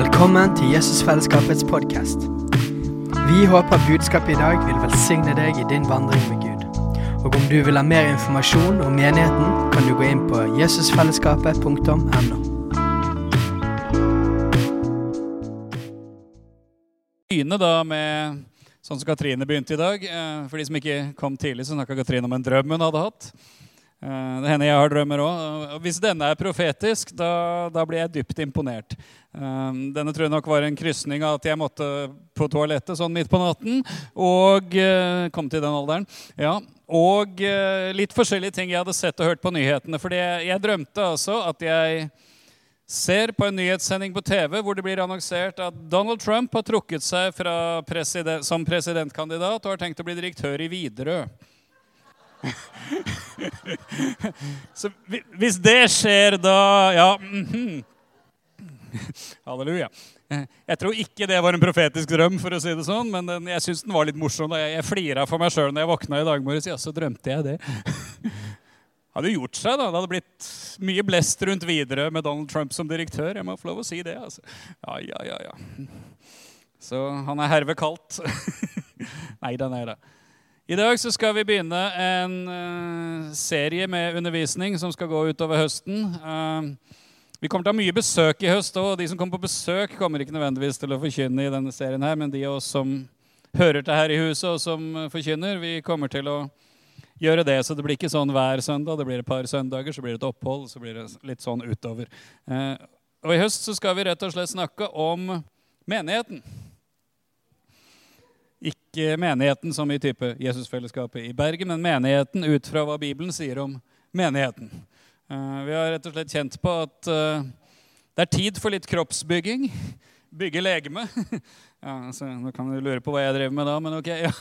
Velkommen til Jesusfellesskapets podkast. Vi håper budskapet i dag vil velsigne deg i din vandring med Gud. Og om du vil ha mer informasjon om menigheten, kan du gå inn på jesusfellesskapet.no. begynne da med sånn som Katrine begynte i dag. Eh, For de som ikke kom tidlig, så snakka Katrine om en drøm hun hadde hatt. Eh, Det hender jeg har drømmer òg. Hvis denne er profetisk, da, da blir jeg dypt imponert. Eh, Denne tror jeg nok var en krysning av at jeg måtte på toalettet sånn midt på natten. Og eh, kom til den alderen. Ja, og litt forskjellige ting jeg hadde sett og hørt på nyhetene. For jeg drømte altså at jeg ser på en nyhetssending på TV hvor det blir annonsert at Donald Trump har trukket seg president, som presidentkandidat og har tenkt å bli direktør i Widerøe. Så hvis det skjer, da Ja. mhm. Halleluja. Jeg tror ikke det var en profetisk drøm, for å si det sånn, men jeg syns den var litt morsom. Jeg, jeg flira for meg sjøl når jeg våkna i dag morges. Ja, så drømte jeg det. hadde jo gjort seg, da. Det hadde blitt mye blest rundt videre med Donald Trump som direktør. Jeg må få lov å si det. altså. Ja, ja, ja, ja. Så han er herved kalt. nei da, nei da. I dag så skal vi begynne en eh, serie med undervisning som skal gå utover høsten. Eh, vi kommer til å ha mye besøk i høst òg. De som kommer på besøk, kommer ikke nødvendigvis til å forkynne i denne serien her, men de av oss som hører til her i huset, og som eh, forkynner, vi kommer til å gjøre det. Så det blir ikke sånn hver søndag. Det blir et par søndager, så blir det et opphold, så blir det litt sånn utover. Og i høst så skal vi rett og slett snakke om menigheten. Ikke menigheten som i type Jesusfellesskapet i Bergen, men menigheten ut fra hva Bibelen sier om menigheten. Eh, Vi har rett og slett kjent på at eh, det er tid for litt kroppsbygging. Bygge legeme. Ja, altså, nå kan du lure på hva jeg driver med da, men ok. Ja.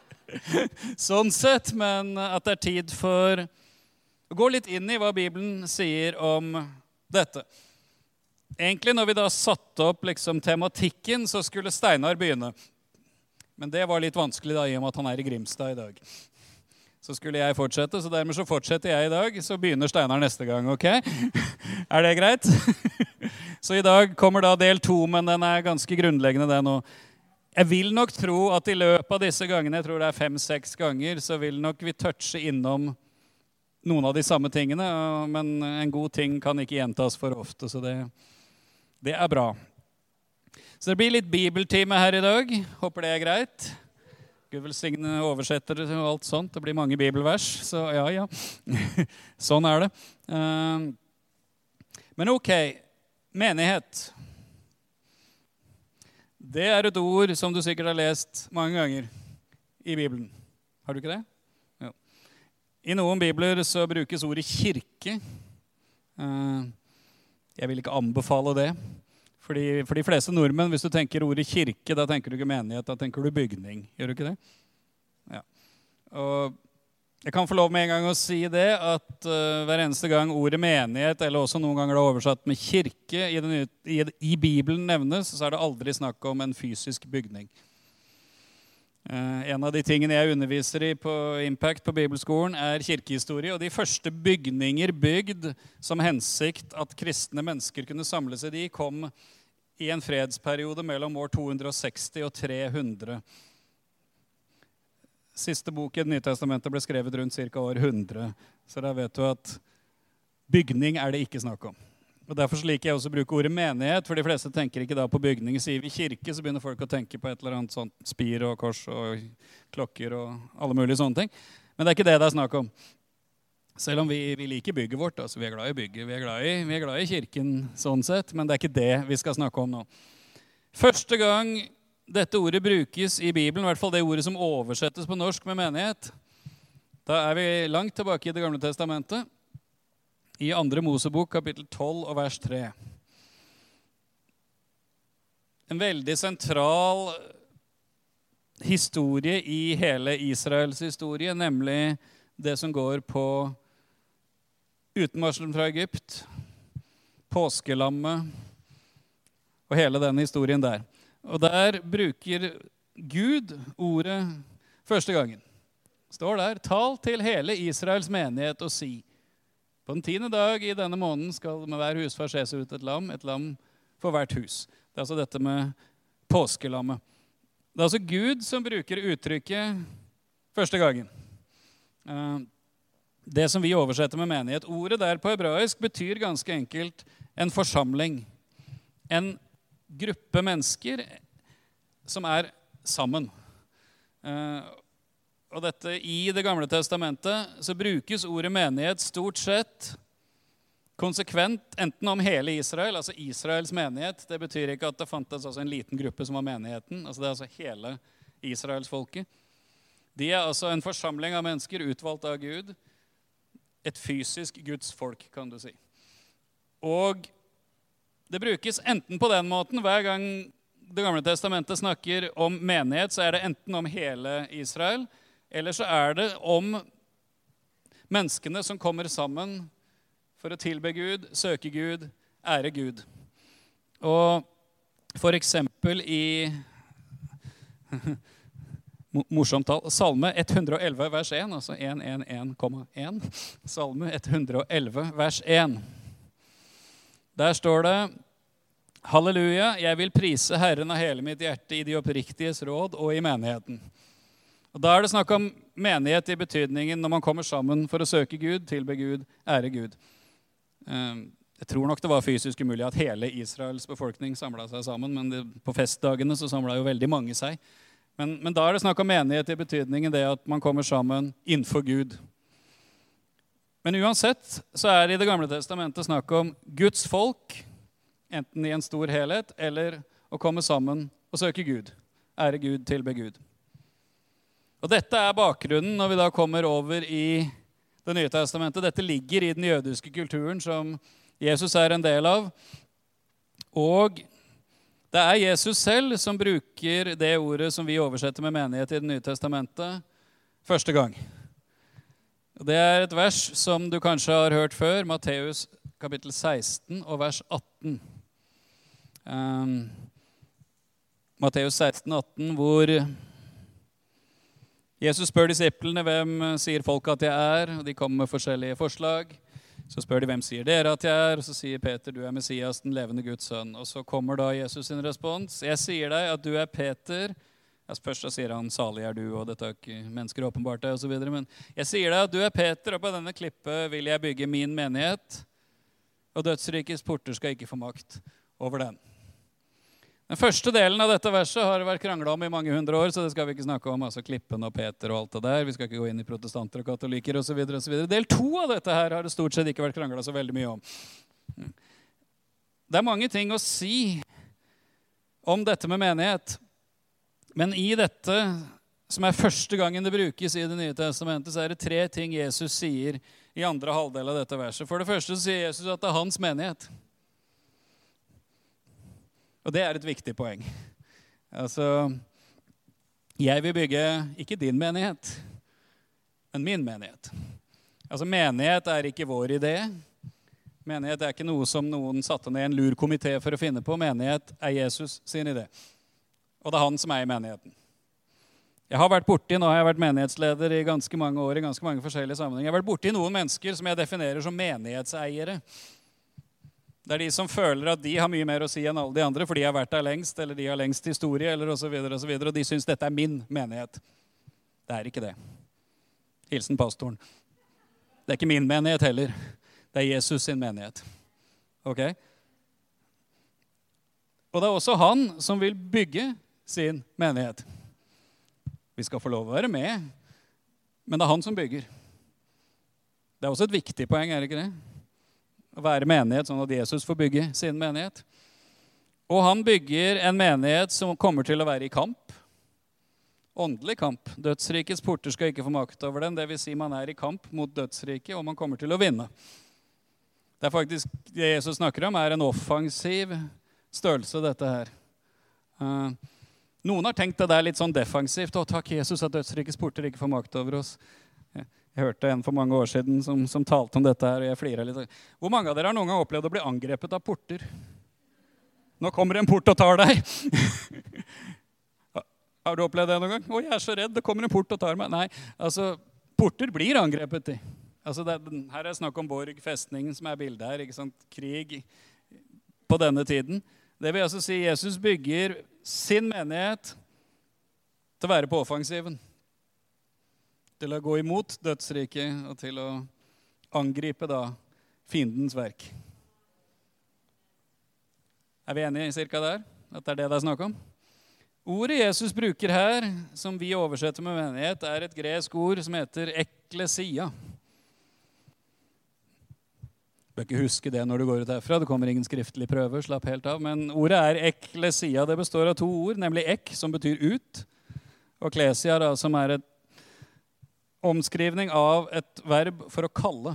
Sånn sett, men at det er tid for å gå litt inn i hva Bibelen sier om dette. Egentlig når vi da satte opp liksom tematikken, så skulle Steinar begynne. Men det var litt vanskelig da, i og med at han er i Grimstad i dag. Så skulle jeg fortsette, så dermed så fortsetter jeg i dag. Så begynner Steinar neste gang, ok? Er det greit? Så i dag kommer da del to, men den er ganske grunnleggende, den òg. Jeg vil nok tro at i løpet av disse gangene, jeg tror det er fem-seks ganger, så vil nok vi touche innom noen av de samme tingene. Men en god ting kan ikke gjentas for ofte, så det, det er bra. Så det blir litt bibeltime her i dag. Håper det er greit. Gud velsigne oversettere og alt sånt. Det blir mange bibelvers, så ja, ja. sånn er det. Eh, Men ok, menighet. Det er et ord som du sikkert har lest mange ganger i Bibelen. Har du ikke det? Jo. I noen bibler så brukes ordet kirke. Eh, Jeg vil ikke anbefale det. Fordi, for de fleste nordmenn, hvis du tenker ordet kirke, da tenker du ikke menighet, da tenker du bygning. Gjør du ikke det? Ja. Og jeg kan få lov med en gang å si det at uh, hver eneste gang ordet menighet, eller også noen ganger det er oversatt med kirke, i, den, i, i Bibelen nevnes, så er det aldri snakk om en fysisk bygning. Eh, en av de tingene jeg underviser i på Impact på bibelskolen, er kirkehistorie. Og de første bygninger bygd som hensikt at kristne mennesker kunne samle seg i, kom i en fredsperiode mellom år 260 og 300. Siste bok i Det nye testamentet ble skrevet rundt ca. år 100. Så da vet du at bygning er det ikke snakk om. Og Derfor liker jeg også å bruke ordet menighet, for de fleste tenker ikke da på bygning. Sier vi kirke, så begynner folk å tenke på et eller annet sånt spir og kors og klokker og alle mulige sånne ting. Men det er ikke det det er snakk om. Selv om vi, vi liker bygget vårt. altså Vi er glad i bygget, vi er glad i, vi er glad i kirken sånn sett, men det er ikke det vi skal snakke om nå. Første gang dette ordet brukes i Bibelen, i hvert fall det ordet som oversettes på norsk med menighet, da er vi langt tilbake i Det gamle testamentet i andre Mosebok, kapittel 12 og vers 3. En veldig sentral historie i hele Israels historie, nemlig det som går på utmarsjen fra Egypt, påskelammet og hele den historien der. Og der bruker Gud ordet første gangen. Står der, tal til hele Israels menighet og si på den tiende dag i denne måneden skal med hver husfar ses ut et lam, et lam for hvert hus. Det er altså dette med påskelammet. Det er altså Gud som bruker uttrykket første gangen. Det som vi oversetter med menighet. Ordet der på hebraisk betyr ganske enkelt en forsamling. En gruppe mennesker som er sammen. Eh, og dette I Det gamle testamentet så brukes ordet menighet stort sett konsekvent enten om hele Israel, altså Israels menighet. Det betyr ikke at det fantes altså en liten gruppe som var menigheten. altså Det er altså hele israelsfolket. De er altså en forsamling av mennesker utvalgt av Gud. Et fysisk Guds folk, kan du si. Og det brukes enten på den måten hver gang Det gamle testamentet snakker om menighet, så er det enten om hele Israel, eller så er det om menneskene som kommer sammen for å tilbe Gud, søke Gud, ære Gud. Og for eksempel i Morsomt tall. Salme 111 vers 1, altså 111,1. Salme 111 vers 1. Der står det Halleluja, jeg vil prise Herren av hele mitt hjerte i de oppriktiges råd og i menigheten. Og Da er det snakk om menighet i betydningen når man kommer sammen for å søke Gud, tilbe Gud, ære Gud. Ehm, jeg tror nok det var fysisk umulig at hele Israels befolkning samla seg sammen. Men på festdagene så samla jo veldig mange seg. Men, men, da er det snakk om menighet i betydningen det at man kommer sammen innenfor Gud. Men uansett så er det i Det gamle testamentet snakk om Guds folk, enten i en stor helhet eller å komme sammen og søke Gud. Ære Gud, tilbe Gud. Og Dette er bakgrunnen når vi da kommer over i Det nye testamentet. Dette ligger i den jødiske kulturen som Jesus er en del av. Og det er Jesus selv som bruker det ordet som vi oversetter med menighet i Det nye testamentet, første gang. Det er et vers som du kanskje har hørt før, Matteus kapittel 16 og vers 18. Um, Matteus 16, 18, hvor Jesus spør disiplene hvem sier folk at jeg er, og de kommer med forskjellige forslag. Så spør de hvem sier dere at jeg er, og så sier Peter du er Messias, den levende Guds sønn. Og så kommer da Jesus sin respons. Jeg sier deg at du er Peter. Først så sier han 'salig er du', og dette er ikke mennesker åpenbart deg', osv. Men jeg sier deg at du er Peter, og på denne klippet vil jeg bygge min menighet. Og dødsrikets porter skal ikke få makt over den. Den første delen av dette verset har det vært krangla om i mange hundre år, så det skal vi ikke snakke om. altså Klippen og Peter og alt det der. Vi skal ikke gå inn i protestanter og katolikker osv. Del to av dette her har det stort sett ikke vært krangla så veldig mye om. Det er mange ting å si om dette med menighet. Men i dette, som er første gangen det brukes i Det nye testamentet, så er det tre ting Jesus sier i andre halvdel av dette verset. For det første sier Jesus at det er hans menighet. Og det er et viktig poeng. Altså Jeg vil bygge ikke din menighet, men min menighet. Altså Menighet er ikke vår idé. Menighet er ikke noe som noen satte ned en lur komité for å finne på. Menighet er Jesus sin idé. Og det er han som er i menigheten. Jeg har vært borti, Nå har jeg vært menighetsleder i ganske mange år. i ganske mange forskjellige sammenhenger. Jeg har vært borti noen mennesker som jeg definerer som menighetseiere. Det er de som føler at de har mye mer å si enn alle de andre, for de har vært der lengst, eller de har lengst historie, eller osv., og, så og de syns dette er min menighet. Det er ikke det. Hilsen pastoren. Det er ikke min menighet heller. Det er Jesus sin menighet. Ok? Og det er også han som vil bygge sin menighet. Vi skal få lov å være med, men det er han som bygger. Det er også et viktig poeng, er det ikke det? Være menighet, sånn at Jesus får bygge sin menighet. Og han bygger en menighet som kommer til å være i kamp. Åndelig kamp. Dødsrikets porter skal ikke få makt over den. Dvs. Si man er i kamp mot dødsriket, og man kommer til å vinne. Det er faktisk det Jesus snakker om, er en offensiv størrelse, dette her. Uh, noen har tenkt det der litt sånn defensivt. Å, takk, Jesus, at dødsrikets porter ikke får makt over oss. Jeg hørte en for mange år siden som, som talte om dette her, og jeg flira litt. Hvor mange av dere har noen gang opplevd å bli angrepet av porter? Nå kommer en port og tar deg. har du opplevd det noen gang? 'Å, jeg er så redd. Det kommer en port og tar meg.' Nei, altså, porter blir angrepet. i. Altså, det, her er det snakk om Borg festning, som er bildet her. ikke sant? Krig på denne tiden. Det vil altså si Jesus bygger sin menighet til å være på offensiven. Til å gå imot dødsriket og til å angripe da fiendens verk. Er vi enige cirka der? At det er det det er snakk om? Ordet Jesus bruker her, som vi oversetter med menighet, er et gresk ord som heter eklesia. Du bør ikke huske det når du går ut herfra. Det kommer ingen skriftlig prøve. slapp helt av. Men ordet er eklesia. Det består av to ord, nemlig ek, som betyr ut, og klesia, da, som er et omskrivning av et verb for å kalle.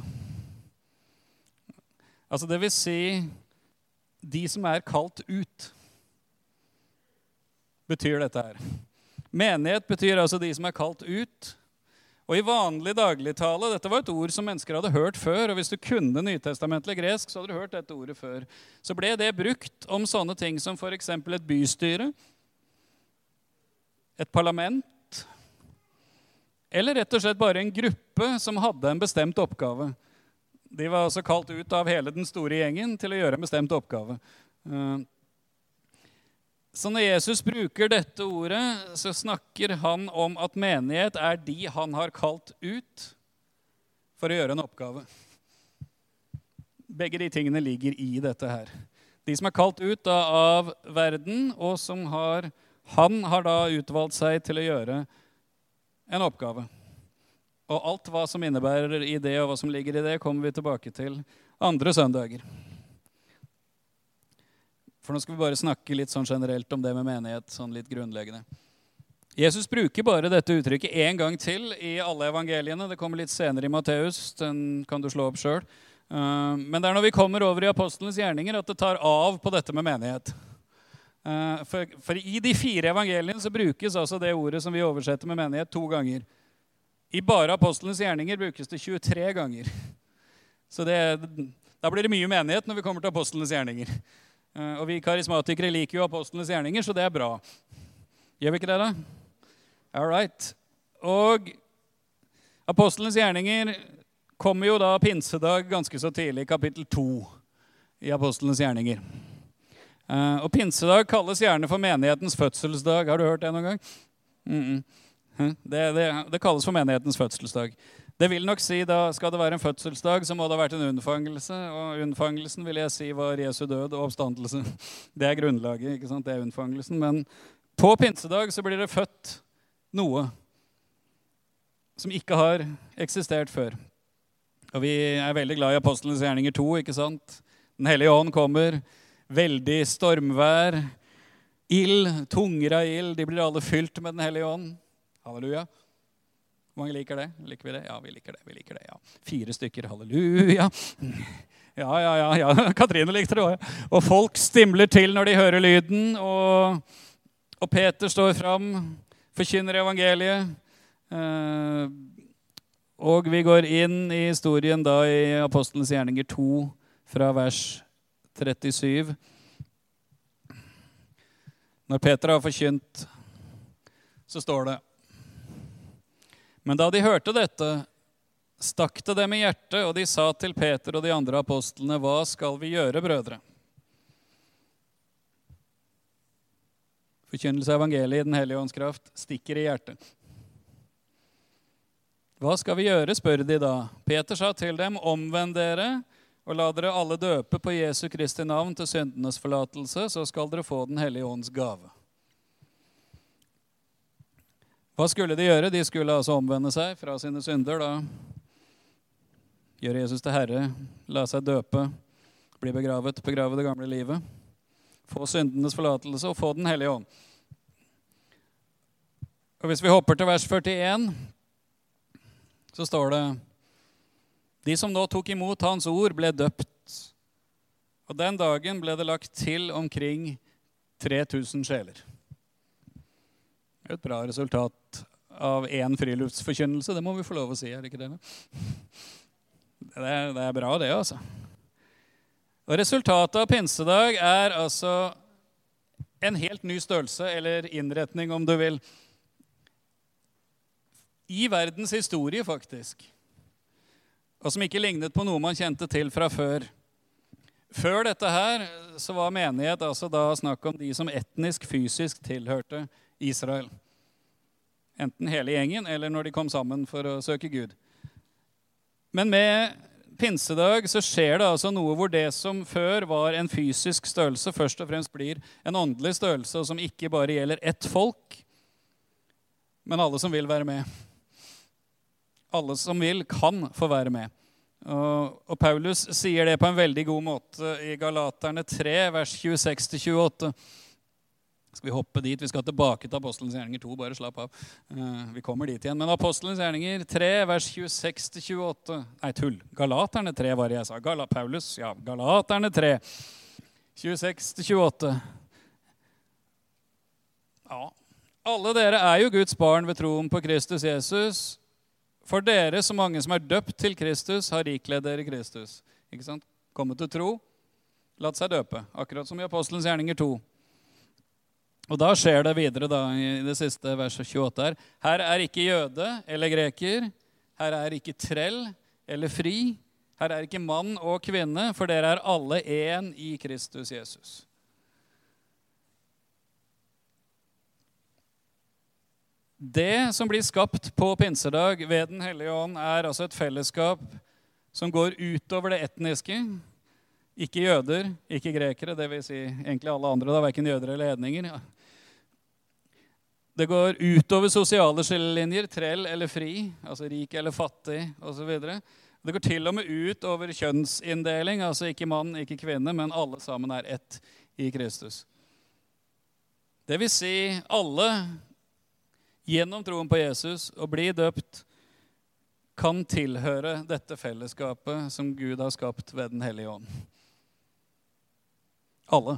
Altså det vil si de som er kalt ut, betyr dette her. Menighet betyr altså de som er kalt ut. Og i vanlig dagligtale Dette var et ord som mennesker hadde hørt før. og Hvis du kunne nytestamentlig gresk, så hadde du hørt dette ordet før. Så ble det brukt om sånne ting som f.eks. et bystyre, et parlament, eller rett og slett bare en gruppe som hadde en bestemt oppgave. De var altså kalt ut av hele den store gjengen til å gjøre en bestemt oppgave. Eh, så når Jesus bruker dette ordet, så snakker han om at menighet er de han har kalt ut for å gjøre en oppgave. Begge de tingene ligger i dette her. De som er kalt ut av verden, og som har Han har da utvalgt seg til å gjøre en oppgave. Og alt hva som innebærer i det, og hva som ligger i det, kommer vi tilbake til andre søndager. For nå skal vi bare snakke litt sånn generelt om det med menighet. sånn litt grunnleggende. Jesus bruker bare dette uttrykket én gang til i alle evangeliene. Det kommer litt senere i Matteus. Den kan du slå opp sjøl. Eh, men det er når vi kommer over i apostelens gjerninger, at det tar av på dette med menighet. Eh, for, for i de fire evangeliene så brukes altså det ordet som vi oversetter med menighet, to ganger. I bare apostlenes gjerninger brukes det 23 ganger. Så det, da blir det mye menighet når vi kommer til apostlenes gjerninger. Eh, og vi karismatikere liker jo apostlenes gjerninger, så det er bra. Gjør vi ikke det, da? All right. Og apostlenes gjerninger kommer jo da pinsedag ganske så tidlig, kapittel 2 i apostlenes gjerninger. Eh, og pinsedag kalles gjerne for menighetens fødselsdag. Har du hørt det noen gang? Mm -mm. Det, det, det, kalles for menighetens fødselsdag. Det vil nok si da Skal det være en fødselsdag, så må det ha vært en unnfangelse. Og unnfangelsen vil jeg si var Jesu død og oppstandelse. Det er grunnlaget. ikke sant? Det er unnfangelsen. Men på pinsedag så blir det født noe som ikke har eksistert før. Og vi er veldig glad i apostlenes gjerninger 2. ikke sant? Den hellige ånd kommer. Veldig stormvær. Ild, tunger av ild. De blir alle fylt med Den hellige ånd. Halleluja. Hvor mange liker det? Liker vi det? Ja, vi liker det. vi liker det, ja. Fire stykker. Halleluja. Ja, ja, ja. ja. Katrine likte det òg. Og folk stimler til når de hører lyden. Og, og Peter står fram, forkynner evangeliet. Eh, og vi går inn i historien da i Apostelens gjerninger 2, fra vers 37. Når Peter har forkynt, så står det men da de hørte dette, stakk det dem i hjertet, og de sa til Peter og de andre apostlene, hva skal vi gjøre, brødre? Forkynnelse av evangeliet i Den hellige ånds kraft stikker i hjertet. Hva skal vi gjøre, spør de da. Peter sa til dem, omvend dere og la dere alle døpe på Jesu Kristi navn til syndenes forlatelse, så skal dere få Den hellige ånds gave. Hva skulle de gjøre? De skulle altså omvende seg fra sine synder. da Gjøre Jesus til herre, la seg døpe, bli begravet, begrave det gamle livet. Få syndenes forlatelse og få Den hellige ånd. Og Hvis vi hopper til vers 41, så står det De som nå tok imot Hans ord, ble døpt. Og den dagen ble det lagt til omkring 3000 sjeler. Et bra resultat av én friluftsforkynnelse, det må vi få lov å si. er Det ikke det? Det er, det er bra, det, altså. Og Resultatet av pinsedag er altså en helt ny størrelse, eller innretning, om du vil, i verdens historie, faktisk. Og som ikke lignet på noe man kjente til fra før. Før dette her så var menighet altså da snakk om de som etnisk, fysisk tilhørte Israel. Enten hele gjengen eller når de kom sammen for å søke Gud. Men med pinsedag så skjer det altså noe hvor det som før var en fysisk størrelse, først og fremst blir en åndelig størrelse, som ikke bare gjelder ett folk, men alle som vil være med. Alle som vil, kan få være med. Og, og Paulus sier det på en veldig god måte i Galaterne 3, vers 26-28 skal vi hoppe dit. Vi skal tilbake til Apostelens gjerninger 2. Bare slapp av. Uh, vi kommer dit igjen. Men Apostelens gjerninger 3, vers 26-28 Nei, tull. Galaterne 3 var det jeg sa. Gala, Paulus, ja. Galaterne 3, 26-28. Ja. Alle dere er jo Guds barn ved troen på Kristus Jesus. For dere, så mange som er døpt til Kristus, har ikledd dere Kristus. Ikke sant? Kommet til tro, latt seg døpe. Akkurat som i Apostelens gjerninger 2. Og da skjer det videre da, i det siste verset 28 her. Her er ikke jøde eller greker. Her er ikke trell eller fri. Her er ikke mann og kvinne, for dere er alle én i Kristus Jesus. Det som blir skapt på pinsedag ved Den hellige ånd, er altså et fellesskap som går utover det etniske. Ikke jøder, ikke grekere, dvs. Si egentlig alle andre, da, verken jøder eller hedninger. Det går utover sosiale skillelinjer, trell eller fri, altså rik eller fattig osv. Det går til og med ut over kjønnsinndeling, altså ikke mann, ikke kvinne, men alle sammen er ett i Kristus. Det vil si alle gjennom troen på Jesus og bli døpt kan tilhøre dette fellesskapet som Gud har skapt ved Den hellige ånd. Alle.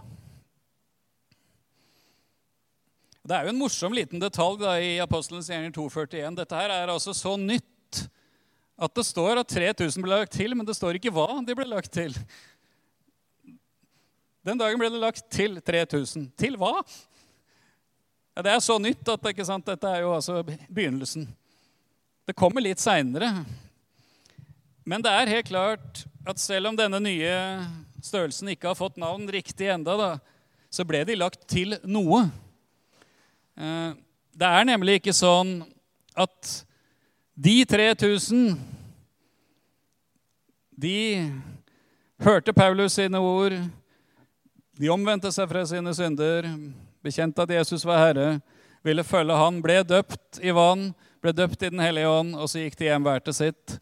Det er jo en morsom liten detalj da, i Apostelens gjerning 241. Dette her er altså så nytt at det står at 3000 ble lagt til, men det står ikke hva de ble lagt til. Den dagen ble det lagt til 3000. Til hva? Ja, det er så nytt at ikke sant, dette er jo altså begynnelsen. Det kommer litt seinere. Men det er helt klart at selv om denne nye størrelsen ikke har fått navn riktig enda, da, så ble de lagt til noe. Eh, det er nemlig ikke sånn at de 3000 De hørte Paulus sine ord. De omvendte seg fra sine synder, bekjente at Jesus var Herre, ville følge Han, ble døpt i vann, ble døpt i Den hellige ånd, og så gikk de hjem hver til sitt.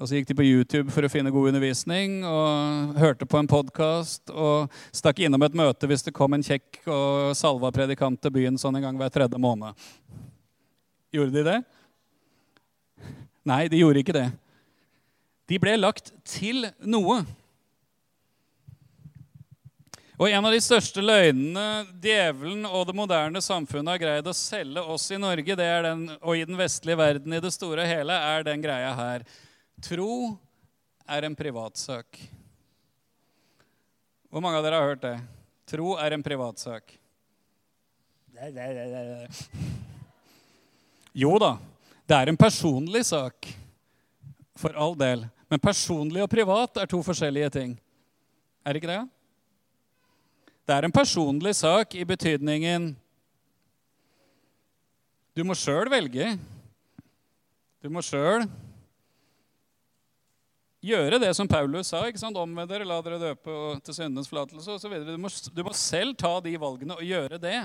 Og så gikk de på YouTube for å finne god undervisning og hørte på en podkast og stakk innom et møte hvis det kom en kjekk og salva predikant til byen sånn en gang hver tredje måned. Gjorde de det? Nei, de gjorde ikke det. De ble lagt til noe. Og En av de største løgnene djevelen og det moderne samfunnet har greid å selge oss i Norge den, og i den vestlige verden i det store og hele, er den greia her Tro er en privatsak. Hvor mange av dere har hørt det? Tro er en privatsak. Jo da, det er en personlig sak. For all del. Men personlig og privat er to forskjellige ting. Er det ikke det? Det er en personlig sak i betydningen Du må sjøl velge. Du må sjøl gjøre det som Paulus sa. ikke sant? Omvend dere, la dere døpe til syndens forlatelse osv. Du, må, du må selv ta de valgene og gjøre det.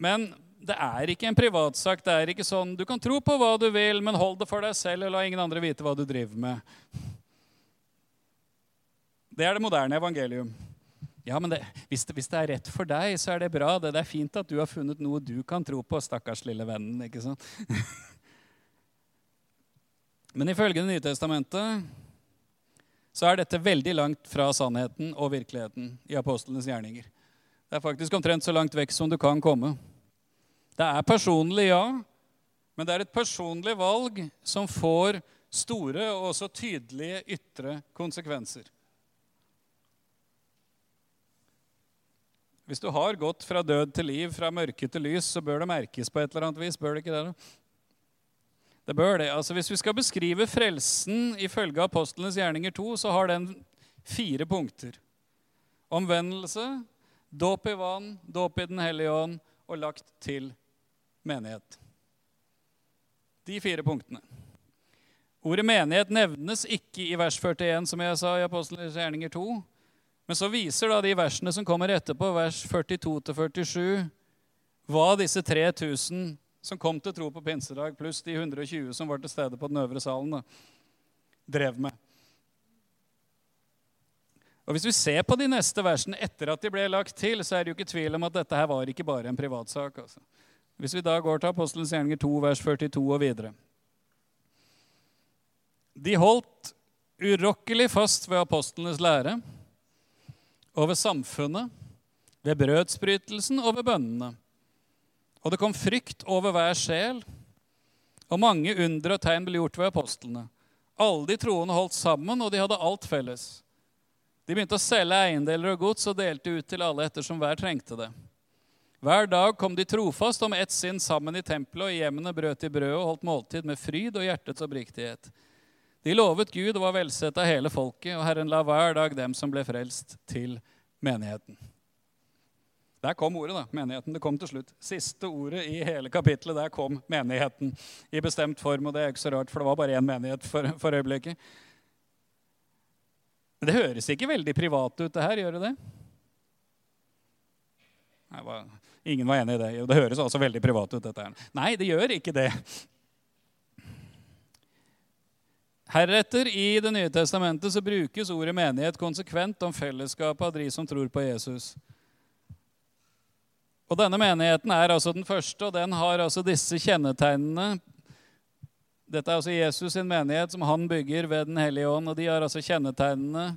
Men det er ikke en privatsak. det er ikke sånn, Du kan tro på hva du vil, men hold det for deg selv, og la ingen andre vite hva du driver med. Det er det moderne evangelium. Ja, men det, hvis, det, hvis, det, er rett for deg, så er det bra. Det, det er fint at du har funnet noe du kan tro på, stakkars lille vennen. ikke sant? Men ifølge Det nye testamentet så er dette veldig langt fra sannheten og virkeligheten i apostlenes gjerninger. Det er faktisk omtrent så langt vekk som du kan komme. Det er personlig, ja, men det er et personlig valg som får store og også tydelige ytre konsekvenser. Hvis du har gått fra død til liv, fra mørke til lys, så bør det merkes på et eller annet vis. bør det ikke det? Det bør det. Altså Hvis vi skal beskrive frelsen ifølge apostlenes gjerninger 2, så har den fire punkter. Omvendelse, dåp i vann, dåp i Den hellige ånd og lagt til menighet. De fire punktene. Ordet menighet nevnes ikke i vers 41, som jeg sa i Apostlenes gjerninger 2. Men så viser da de versene som kommer etterpå, vers 42-47, hva disse 3000 som kom til tro på pinsedag, pluss de 120 som var til stede på den øvre salen, drev med. Og Hvis vi ser på de neste versene etter at de ble lagt til, så er det jo ikke tvil om at dette her var ikke bare en privatsak. Altså. Hvis vi da går til Apostelens gjerninger 2, vers 42 og videre. De holdt urokkelig fast ved apostlenes lære og ved samfunnet, ved brødsbrytelsen og ved bønnene. Og det kom frykt over hver sjel, og mange under og tegn ble gjort ved apostlene. Alle de troende holdt sammen, og de hadde alt felles. De begynte å selge eiendeler og gods og delte ut til alle ettersom hver trengte det. Hver dag kom de trofast om ett sinn sammen i tempelet, og i hjemmene brøt de brødet og holdt måltid med fryd og hjertets oppriktighet. De lovet Gud og var velsett av hele folket, og Herren la hver dag dem som ble frelst, til menigheten. Der kom ordet, da. Menigheten. Det kom til slutt. Siste ordet i hele kapittelet, der kom menigheten i bestemt form. Og det er ikke så rart, for det var bare én menighet for, for øyeblikket. Men det høres ikke veldig privat ut, det her, gjør det det? Ingen var enig i det. Jo, det høres altså veldig privat ut, dette her. Nei, det gjør ikke det. Heretter i Det nye testamentet så brukes ordet menighet konsekvent om fellesskapet av de som tror på Jesus. Og Denne menigheten er altså den første, og den har altså disse kjennetegnene. Dette er altså Jesus sin menighet, som han bygger ved Den hellige ånd. og De har altså kjennetegnene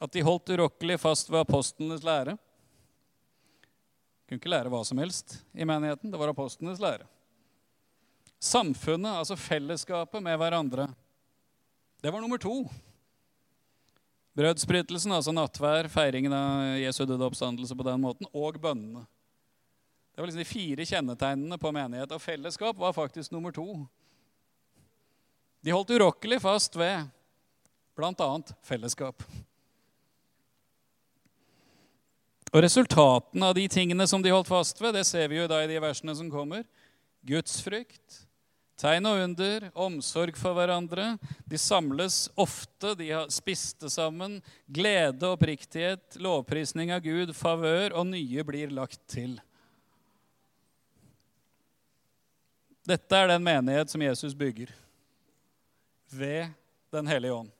at de holdt urokkelig fast ved apostlenes lære. De kunne ikke lære hva som helst i menigheten. Det var apostlenes lære. Samfunnet, altså fellesskapet med hverandre, det var nummer to. Brødsbrytelsen, altså nattvær, feiringen av Jesu døde oppstandelse på den måten, og bønnene. Det var liksom de fire kjennetegnene på menighet. Og fellesskap var faktisk nummer to. De holdt urokkelig fast ved bl.a. fellesskap. Og Resultatene av de tingene som de holdt fast ved, det ser vi jo da i de versene som kommer. Gudsfrykt, Tegn og under, omsorg for hverandre. De samles ofte, de spiste sammen. Glede, oppriktighet, lovprisning av Gud, favør, og nye blir lagt til. Dette er den menighet som Jesus bygger ved Den hellige ånd.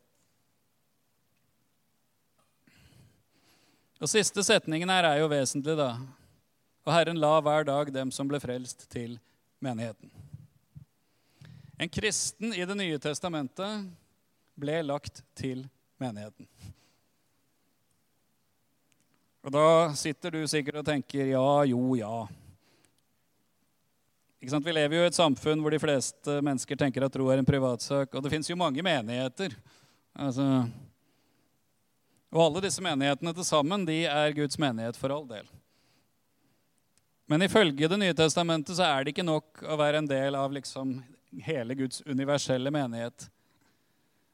Og Siste setningen her er jo vesentlig, da. Og Herren la hver dag dem som ble frelst, til menigheten. En kristen i Det nye testamentet ble lagt til menigheten. Og da sitter du sikkert og tenker ja, jo, ja. Ikke sant? Vi lever jo i et samfunn hvor de fleste mennesker tenker at tro er en privatsak. Og det fins jo mange menigheter. Altså, og alle disse menighetene til sammen de er Guds menighet for all del. Men ifølge Det nye testamentet så er det ikke nok å være en del av liksom hele Guds universelle menighet.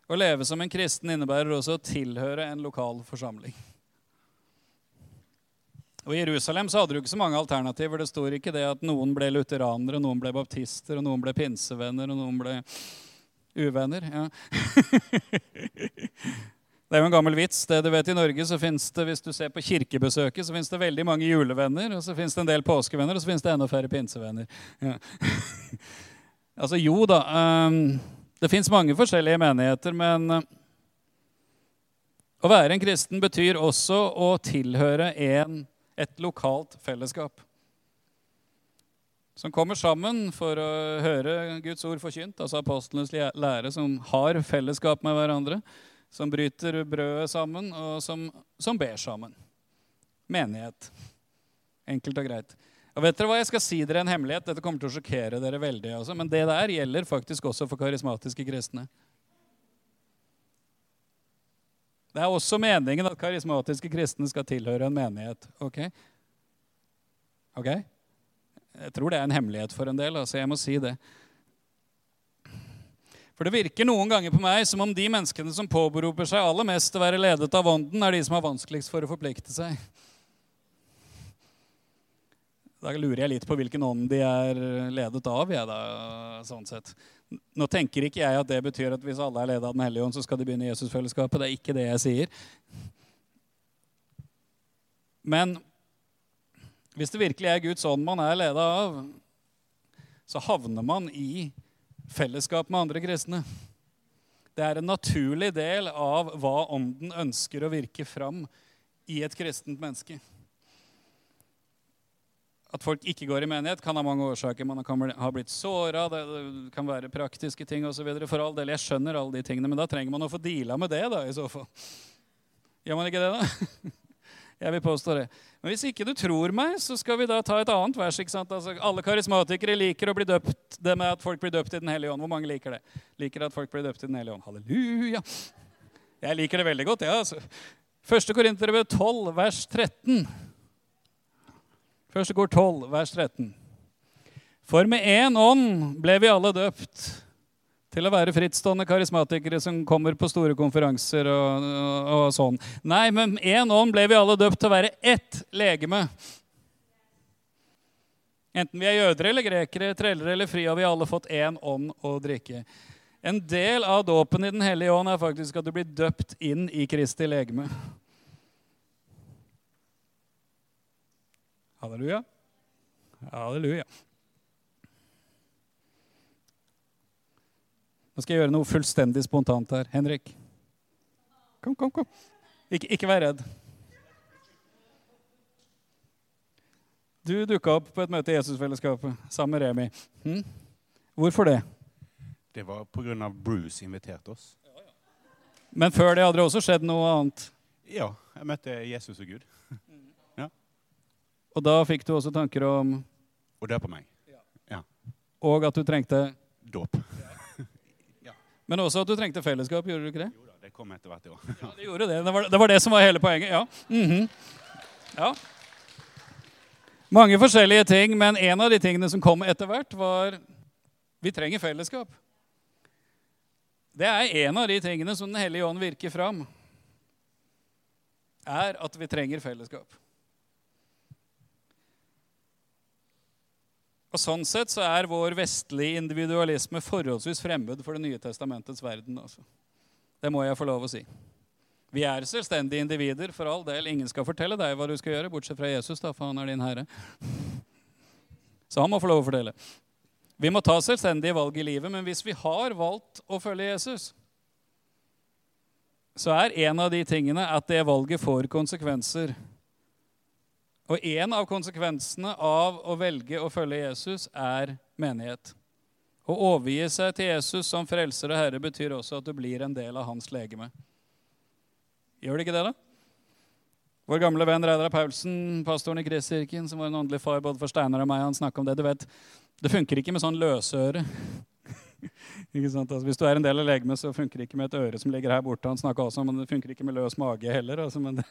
Å leve som en kristen innebærer også å tilhøre en lokal forsamling. Og I Jerusalem så hadde du ikke så mange alternativer. Det står ikke det at noen ble lutheranere, noen ble baptister, og noen ble pinsevenner, og noen ble uvenner. Ja. Det er jo en gammel vits. det du vet I Norge så finnes det, hvis du ser på kirkebesøket, så finnes det veldig mange julevenner, og så finnes det en del påskevenner, og så finnes det enda færre pinsevenner. Ja. Altså jo da, um, det fins mange forskjellige menigheter, men uh, å være en kristen betyr også å tilhøre en, et lokalt fellesskap. Som kommer sammen for å høre Guds ord forkynt, altså apostlenes lære, som har fellesskap med hverandre, som bryter brødet sammen, og som, som ber sammen. Menighet. Enkelt og greit. Og vet dere hva, Jeg skal si dere en hemmelighet. Dette kommer til å sjokkere dere veldig. Også, men det der gjelder faktisk også for karismatiske kristne. Det er også meningen at karismatiske kristne skal tilhøre en menighet. Ok? Ok? Jeg tror det er en hemmelighet for en del. altså Jeg må si det. For det virker noen ganger på meg som om de menneskene som påberoper seg aller mest å være ledet av Ånden, er de som har vanskeligst for å forplikte seg. Da lurer jeg litt på hvilken ånd de er ledet av. Jeg, da, sånn sett. Nå tenker ikke jeg at det betyr at hvis alle er ledet av Den hellige ånd, så skal de begynne Jesusfellesskapet. Det er ikke det jeg sier. Men hvis det virkelig er Guds ånd man er ledet av, så havner man i fellesskap med andre kristne. Det er en naturlig del av hva ånden ønsker å virke fram i et kristent menneske. At folk ikke går i menighet, kan ha mange årsaker. Man kan ha blitt såra, det kan være praktiske ting osv. For all del, jeg skjønner alle de tingene, men da trenger man å få deala med det, da, i så fall. Gjør man ikke det, da? Jeg vil påstå det. Men hvis ikke du tror meg, så skal vi da ta et annet vers. ikke sant? Altså, alle karismatikere liker å bli døpt det med at folk blir døpt i Den hellige ånd. Hvor mange liker det? Liker at folk blir døpt i Den hellige ånd. Halleluja! Jeg liker det veldig godt. ja, altså. Første Korinterbrev 12, vers 13. Første kor 12, vers 13. For med én ånd ble vi alle døpt til å være frittstående karismatikere som kommer på store konferanser og, og, og sånn. Nei, men én ånd ble vi alle døpt til å være ett legeme. Enten vi er jøder eller grekere, trellere eller fri, har vi alle fått én ånd å drikke. En del av dåpen i Den hellige ånd er faktisk at du blir døpt inn i Kristi legeme. Halleluja. Halleluja. Nå skal jeg gjøre noe fullstendig spontant her. Henrik. Kom, kom, kom. Ikke, ikke vær redd. Du dukka opp på et møte i Jesusfellesskapet sammen med Remi. Hm? Hvorfor det? Det var pga. Bruce inviterte oss. Men før det hadde det også skjedd noe annet? Ja, jeg møtte Jesus og Gud. Ja. Og da fikk du også tanker om Å døpe meg. på meg. Og at du trengte Dåp. Men også at du trengte fellesskap. Gjorde du ikke det? Jo da, det kom etter hvert, jo. Ja, det gjorde det. Det var det, var det som var hele poenget. Ja. Mhm. ja. Mange forskjellige ting, men en av de tingene som kom etter hvert, var vi trenger fellesskap. Det er en av de tingene som Den hellige ånd virker fram, er at vi trenger fellesskap. Og Sånn sett så er vår vestlige individualisme forholdsvis fremmed for Det nye testamentets verden. Altså. Det må jeg få lov å si. Vi er selvstendige individer, for all del. Ingen skal fortelle deg hva du skal gjøre, bortsett fra Jesus, da, for han er din herre. Så han må få lov å fortelle. Vi må ta selvstendige valg i livet, men hvis vi har valgt å følge Jesus, så er en av de tingene at det valget får konsekvenser og en av konsekvensene av å velge å følge Jesus er menighet. Å overgi seg til Jesus som frelser og herre betyr også at du blir en del av hans legeme. Gjør det ikke det, da? Vår gamle venn Reidar Paulsen, pastoren i Kristkirken, som var en åndelig far både for Steinar og meg, han snakka om det. Du vet, det funker ikke med sånn løsøre. Altså, hvis du er en del av legemet, så funker det ikke med et øre som ligger her borte. Han snakka også om men det funker ikke med løs mage heller. Altså, men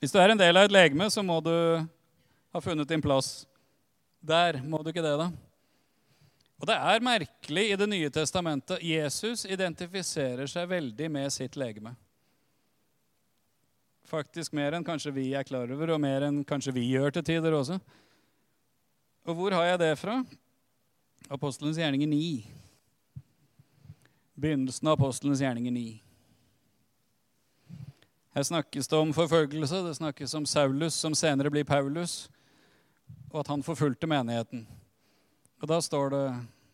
Hvis du er en del av et legeme, så må du ha funnet din plass. Der må du ikke det, da. Og det er merkelig i Det nye testamentet. Jesus identifiserer seg veldig med sitt legeme. Faktisk mer enn kanskje vi er klar over, og mer enn kanskje vi gjør til tider også. Og hvor har jeg det fra? Apostelens gjerninger 9. Begynnelsen av apostelens gjerninger 9. Her snakkes det om forfølgelse. Det snakkes om Saulus, som senere blir Paulus, og at han forfulgte menigheten. Og da står det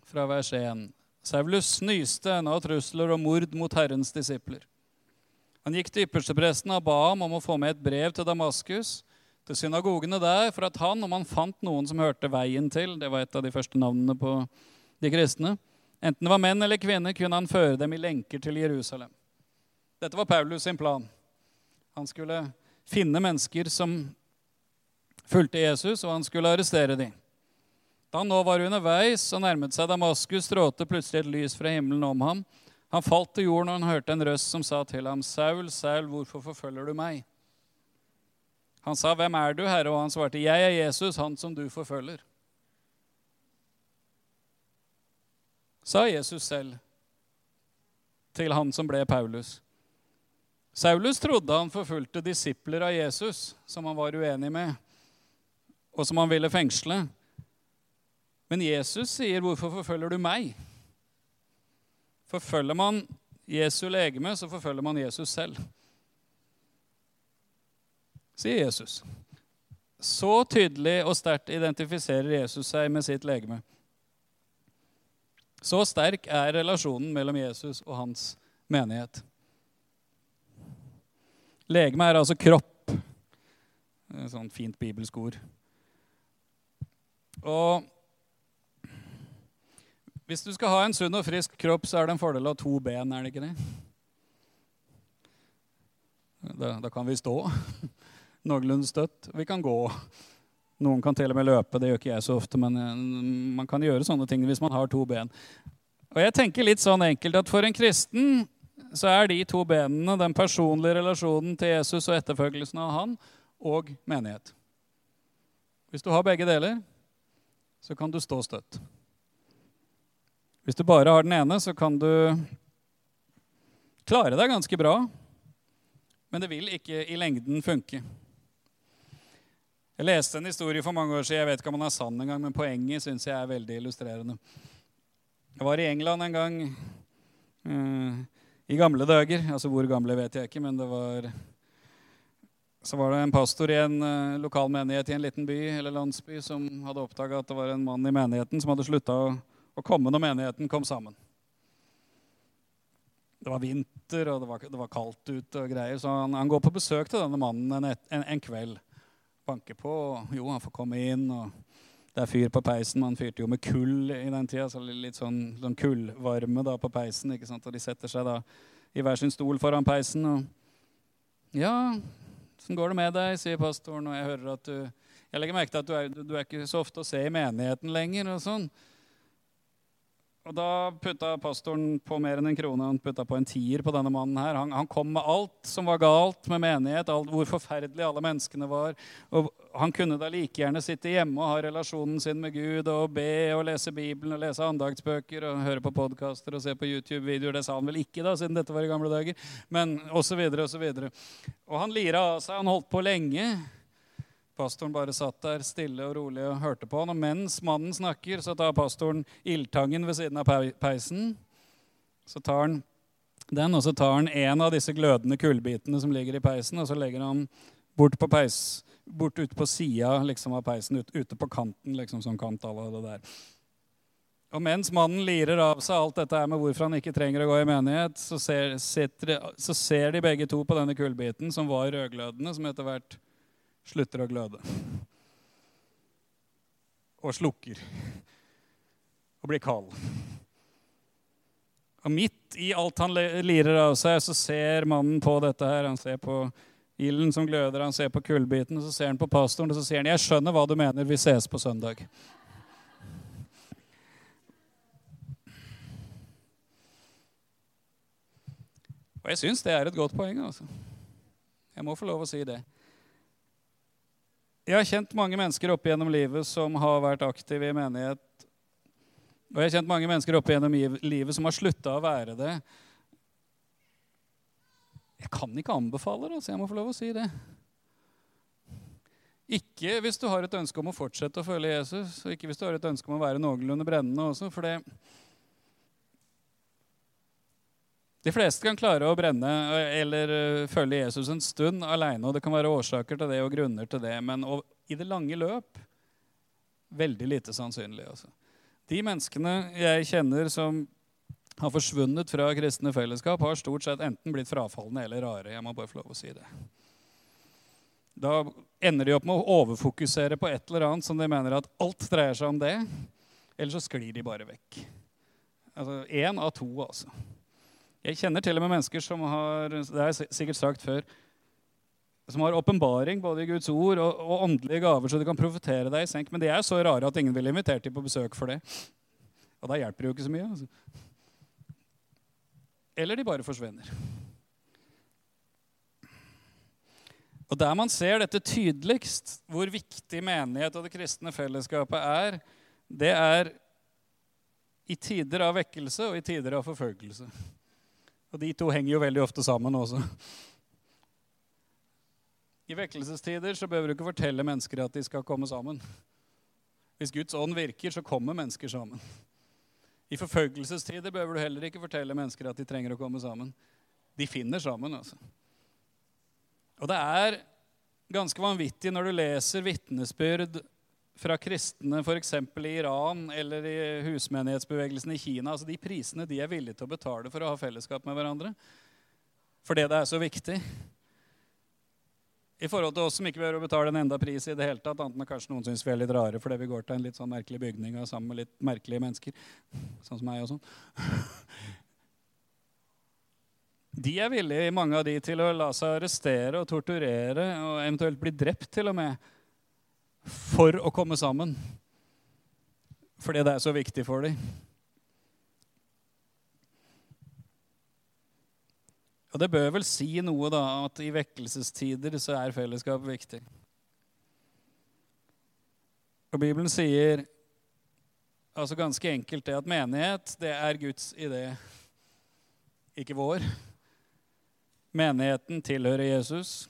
fra vers 1.: Saulus snyste en av trusler og mord mot Herrens disipler. Han gikk til ypperstepresten og ba ham om å få med et brev til Damaskus, til synagogene der, for at han, om han fant noen som hørte veien til Det var et av de første navnene på de kristne. Enten det var menn eller kvinner, kunne han føre dem i lenker til Jerusalem. Dette var Paulus sin plan. Han skulle finne mennesker som fulgte Jesus, og han skulle arrestere dem. Da han nå var underveis og nærmet seg Damaskus, strålte plutselig et lys fra himmelen om ham. Han falt til jorden, og han hørte en røst som sa til ham, 'Saul, Saul, hvorfor forfølger du meg?' Han sa, 'Hvem er du, Herre?' Og han svarte, 'Jeg er Jesus, han som du forfølger.' Sa Jesus selv til han som ble Paulus. Saulus trodde han forfulgte disipler av Jesus, som han var uenig med, og som han ville fengsle. Men Jesus sier, 'Hvorfor forfølger du meg?' Forfølger man Jesu legeme, så forfølger man Jesus selv. Sier Jesus. Så tydelig og sterkt identifiserer Jesus seg med sitt legeme. Så sterk er relasjonen mellom Jesus og hans menighet. Legeme er altså kropp. Et sånn fint bibelsk ord. Og hvis du skal ha en sunn og frisk kropp, så er det en fordel å ha to ben, er det ikke det? Da, da kan vi stå noenlunde støtt. Vi kan gå. Noen kan til og med løpe, det gjør ikke jeg så ofte, men eh, man kan gjøre sånne ting hvis man har to ben. Og jeg tenker litt sånn enkelt at for en kristen så er de to benene den personlige relasjonen til Jesus og etterfølgelsen av han og menighet. Hvis du har begge deler, så kan du stå støtt. Hvis du bare har den ene, så kan du klare deg ganske bra, men det vil ikke i lengden funke. Jeg leste en historie for mange år siden. Jeg vet ikke om den er sann engang, men poenget syns jeg er veldig illustrerende. Jeg var i England en gang uh, i gamle dager. Altså hvor gamle vet jeg ikke, men det var Så var det en pastor i en uh, lokal menighet i en liten by eller landsby som hadde oppdaga at det var en mann i menigheten som hadde slutta å, å komme når menigheten kom sammen. Det var vinter, og det var, det var kaldt ute, og greier, så han, han, går på besøk til denne mannen en, en, en kveld banker på. Og jo, han får komme inn. og Det er fyr på peisen. Man fyrte jo med kull i den tida. Så litt sånn, sånn kullvarme da på peisen. ikke sant? Og de setter seg da i hver sin stol foran peisen. og Ja, åssen går det med deg, sier pastoren. Og jeg hører at du Jeg legger merke til at du er, du er ikke så ofte å se i menigheten lenger. og sånn. Og Da putta pastoren på mer enn en krone. Han putta på en tier på denne mannen. her. Han, han, kom med alt som var galt med menighet, alt, hvor forferdelig alle menneskene var. Og Han kunne da like gjerne sitte hjemme og ha relasjonen sin med Gud og be og lese Bibelen og lese andagsbøker og høre på podkaster og se på YouTube-videoer. Det sa han vel ikke, da, siden dette var i gamle dager. Men osv. osv. Og, og han lira av seg. Han holdt på lenge. Pastoren bare satt der stille og rolig og hørte på han. Og mens mannen snakker, så tar pastoren ildtangen ved siden av peisen. Så tar han den, og så tar han en av disse glødende kullbitene som ligger i peisen, og så legger han bort på peis, bort ute på sida liksom, av peisen, ut, ute på kanten, liksom som kant av det der. Og mens mannen lirer av seg alt dette her med hvorfor han ikke trenger å gå i menighet, så ser, sitter, så ser de begge to på denne kullbiten, som var rødglødende, som etter hvert slutter å gløde. Og slukker. Og blir kald. Og midt i alt han lirer av seg, så ser mannen på dette her. Han ser på ilden som gløder, han ser på kullbiten, og så ser han på pastoren og så sier han, 'Jeg skjønner hva du mener. Vi ses på søndag'. Og jeg syns det er et godt poeng. altså. Jeg må få lov å si det. Jeg har kjent mange mennesker opp gjennom livet som har vært aktive i menighet. Og jeg har kjent mange mennesker opp gjennom livet som har slutta å være det. Jeg kan ikke anbefale det, så jeg må få lov å si det. Ikke hvis du har et ønske om å fortsette å følge Jesus, og ikke hvis du har et ønske om å være noenlunde brennende også. for det De fleste kan klare å brenne eller eh, følge Jesus en stund aleine. Og det kan være årsaker til det og grunner til det, men i det lange løp veldig lite sannsynlig. Altså. De menneskene jeg kjenner som har forsvunnet fra kristne fellesskap, har stort sett enten blitt frafallende eller rare. Jeg må bare få lov å si det. Da ender de opp med å overfokusere på et eller annet som de mener at alt dreier seg om det. Eller så sklir de bare vekk. Altså av to, altså. Jeg kjenner til og med mennesker som har det har jeg sikkert sagt før, som har åpenbaring både i Guds ord og, og, åndelige gaver, så de kan profetere deg i senk. Men de er så rare at ingen ville invitert dem på besøk for det. Og da hjelper det jo ikke så mye. Altså. Eller de bare forsvinner. Og Der man ser dette tydeligst, hvor viktig menighet og det kristne fellesskapet er, det er I tider av vekkelse og i tider av forfølgelse. Og de to henger jo veldig ofte sammen også. I vekkelsestider så behøver du ikke fortelle mennesker at de skal komme sammen. Hvis Guds ånd virker, så kommer mennesker sammen. I forfølgelsestider behøver du heller ikke fortelle mennesker at de trenger å komme sammen. De finner sammen, altså. Og det er ganske vanvittig når du leser vitnesbyrd fra kristne f.eks. i Iran eller i husmenighetsbevegelsen i Kina. altså De prisene de er villige til å betale for å ha fellesskap med hverandre. Fordi det er så viktig. I forhold til oss som ikke behøver å betale en enda pris i det hele tatt, annet enn kanskje noen syns vi er litt rare fordi vi går til en litt sånn merkelig bygning og sammen med litt merkelige mennesker. Sånn som meg og sånn. De er villige, mange av de, til å la seg arrestere og torturere og eventuelt bli drept til og med for å komme sammen. Fordi det er så viktig for dem. Og det bør vel si noe, da, at i vekkelsestider så er fellesskap viktig. Og Bibelen sier altså ganske enkelt det at menighet, det er Guds idé, ikke vår. Menigheten tilhører Jesus.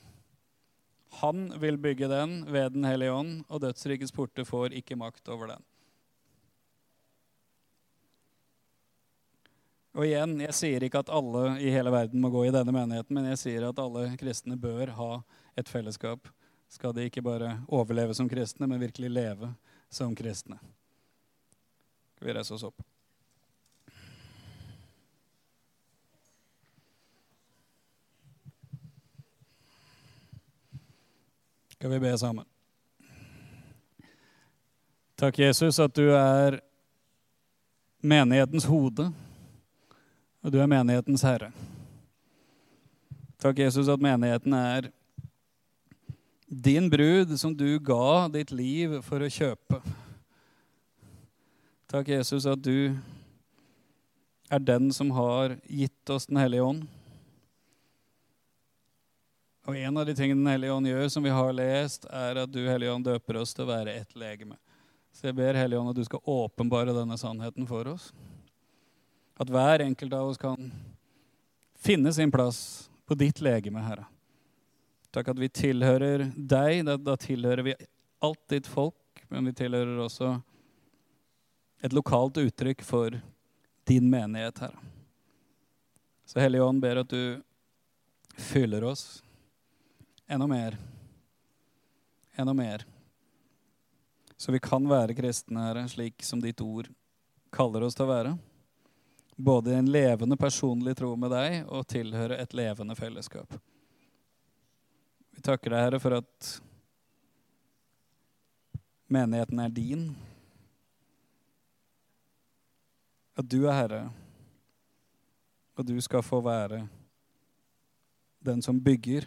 Han vil bygge den ved Den hellige ånd, og dødsrikets porter får ikke makt over den. Og igjen, jeg sier ikke at alle i hele verden må gå i denne menigheten, men jeg sier at alle kristne bør ha et fellesskap. Skal de ikke bare overleve som kristne, men virkelig leve som kristne. Skal vi reise oss opp? Skal vi be sammen? Takk, Jesus, at du er menighetens hode, og du er menighetens herre. Takk, Jesus, at menigheten er din brud som du ga ditt liv for å kjøpe. Takk, Jesus, at du er den som har gitt oss Den hellige ånd. Og en av de tingene Den hellige ånd gjør, som vi har lest, er at du, Hellige ånd, døper oss til å være ett legeme. Så jeg ber Hellige ånd at du skal åpenbare denne sannheten for oss. At hver enkelt av oss kan finne sin plass på ditt legeme, Herre. Takk at vi tilhører deg. Da, da tilhører vi alt ditt folk, men vi tilhører også et lokalt uttrykk for din menighet, Herre. Så Hellige Ånd ber at du fyller oss enda mer. Enda mer. Så vi kan være kristne, Herre, slik som ditt ord kaller oss til å være. Både en levende personlig tro med deg og tilhøre et levende fellesskap. Vi takker deg, Herre, for at menigheten er din. At du er Herre, og du skal få være den som bygger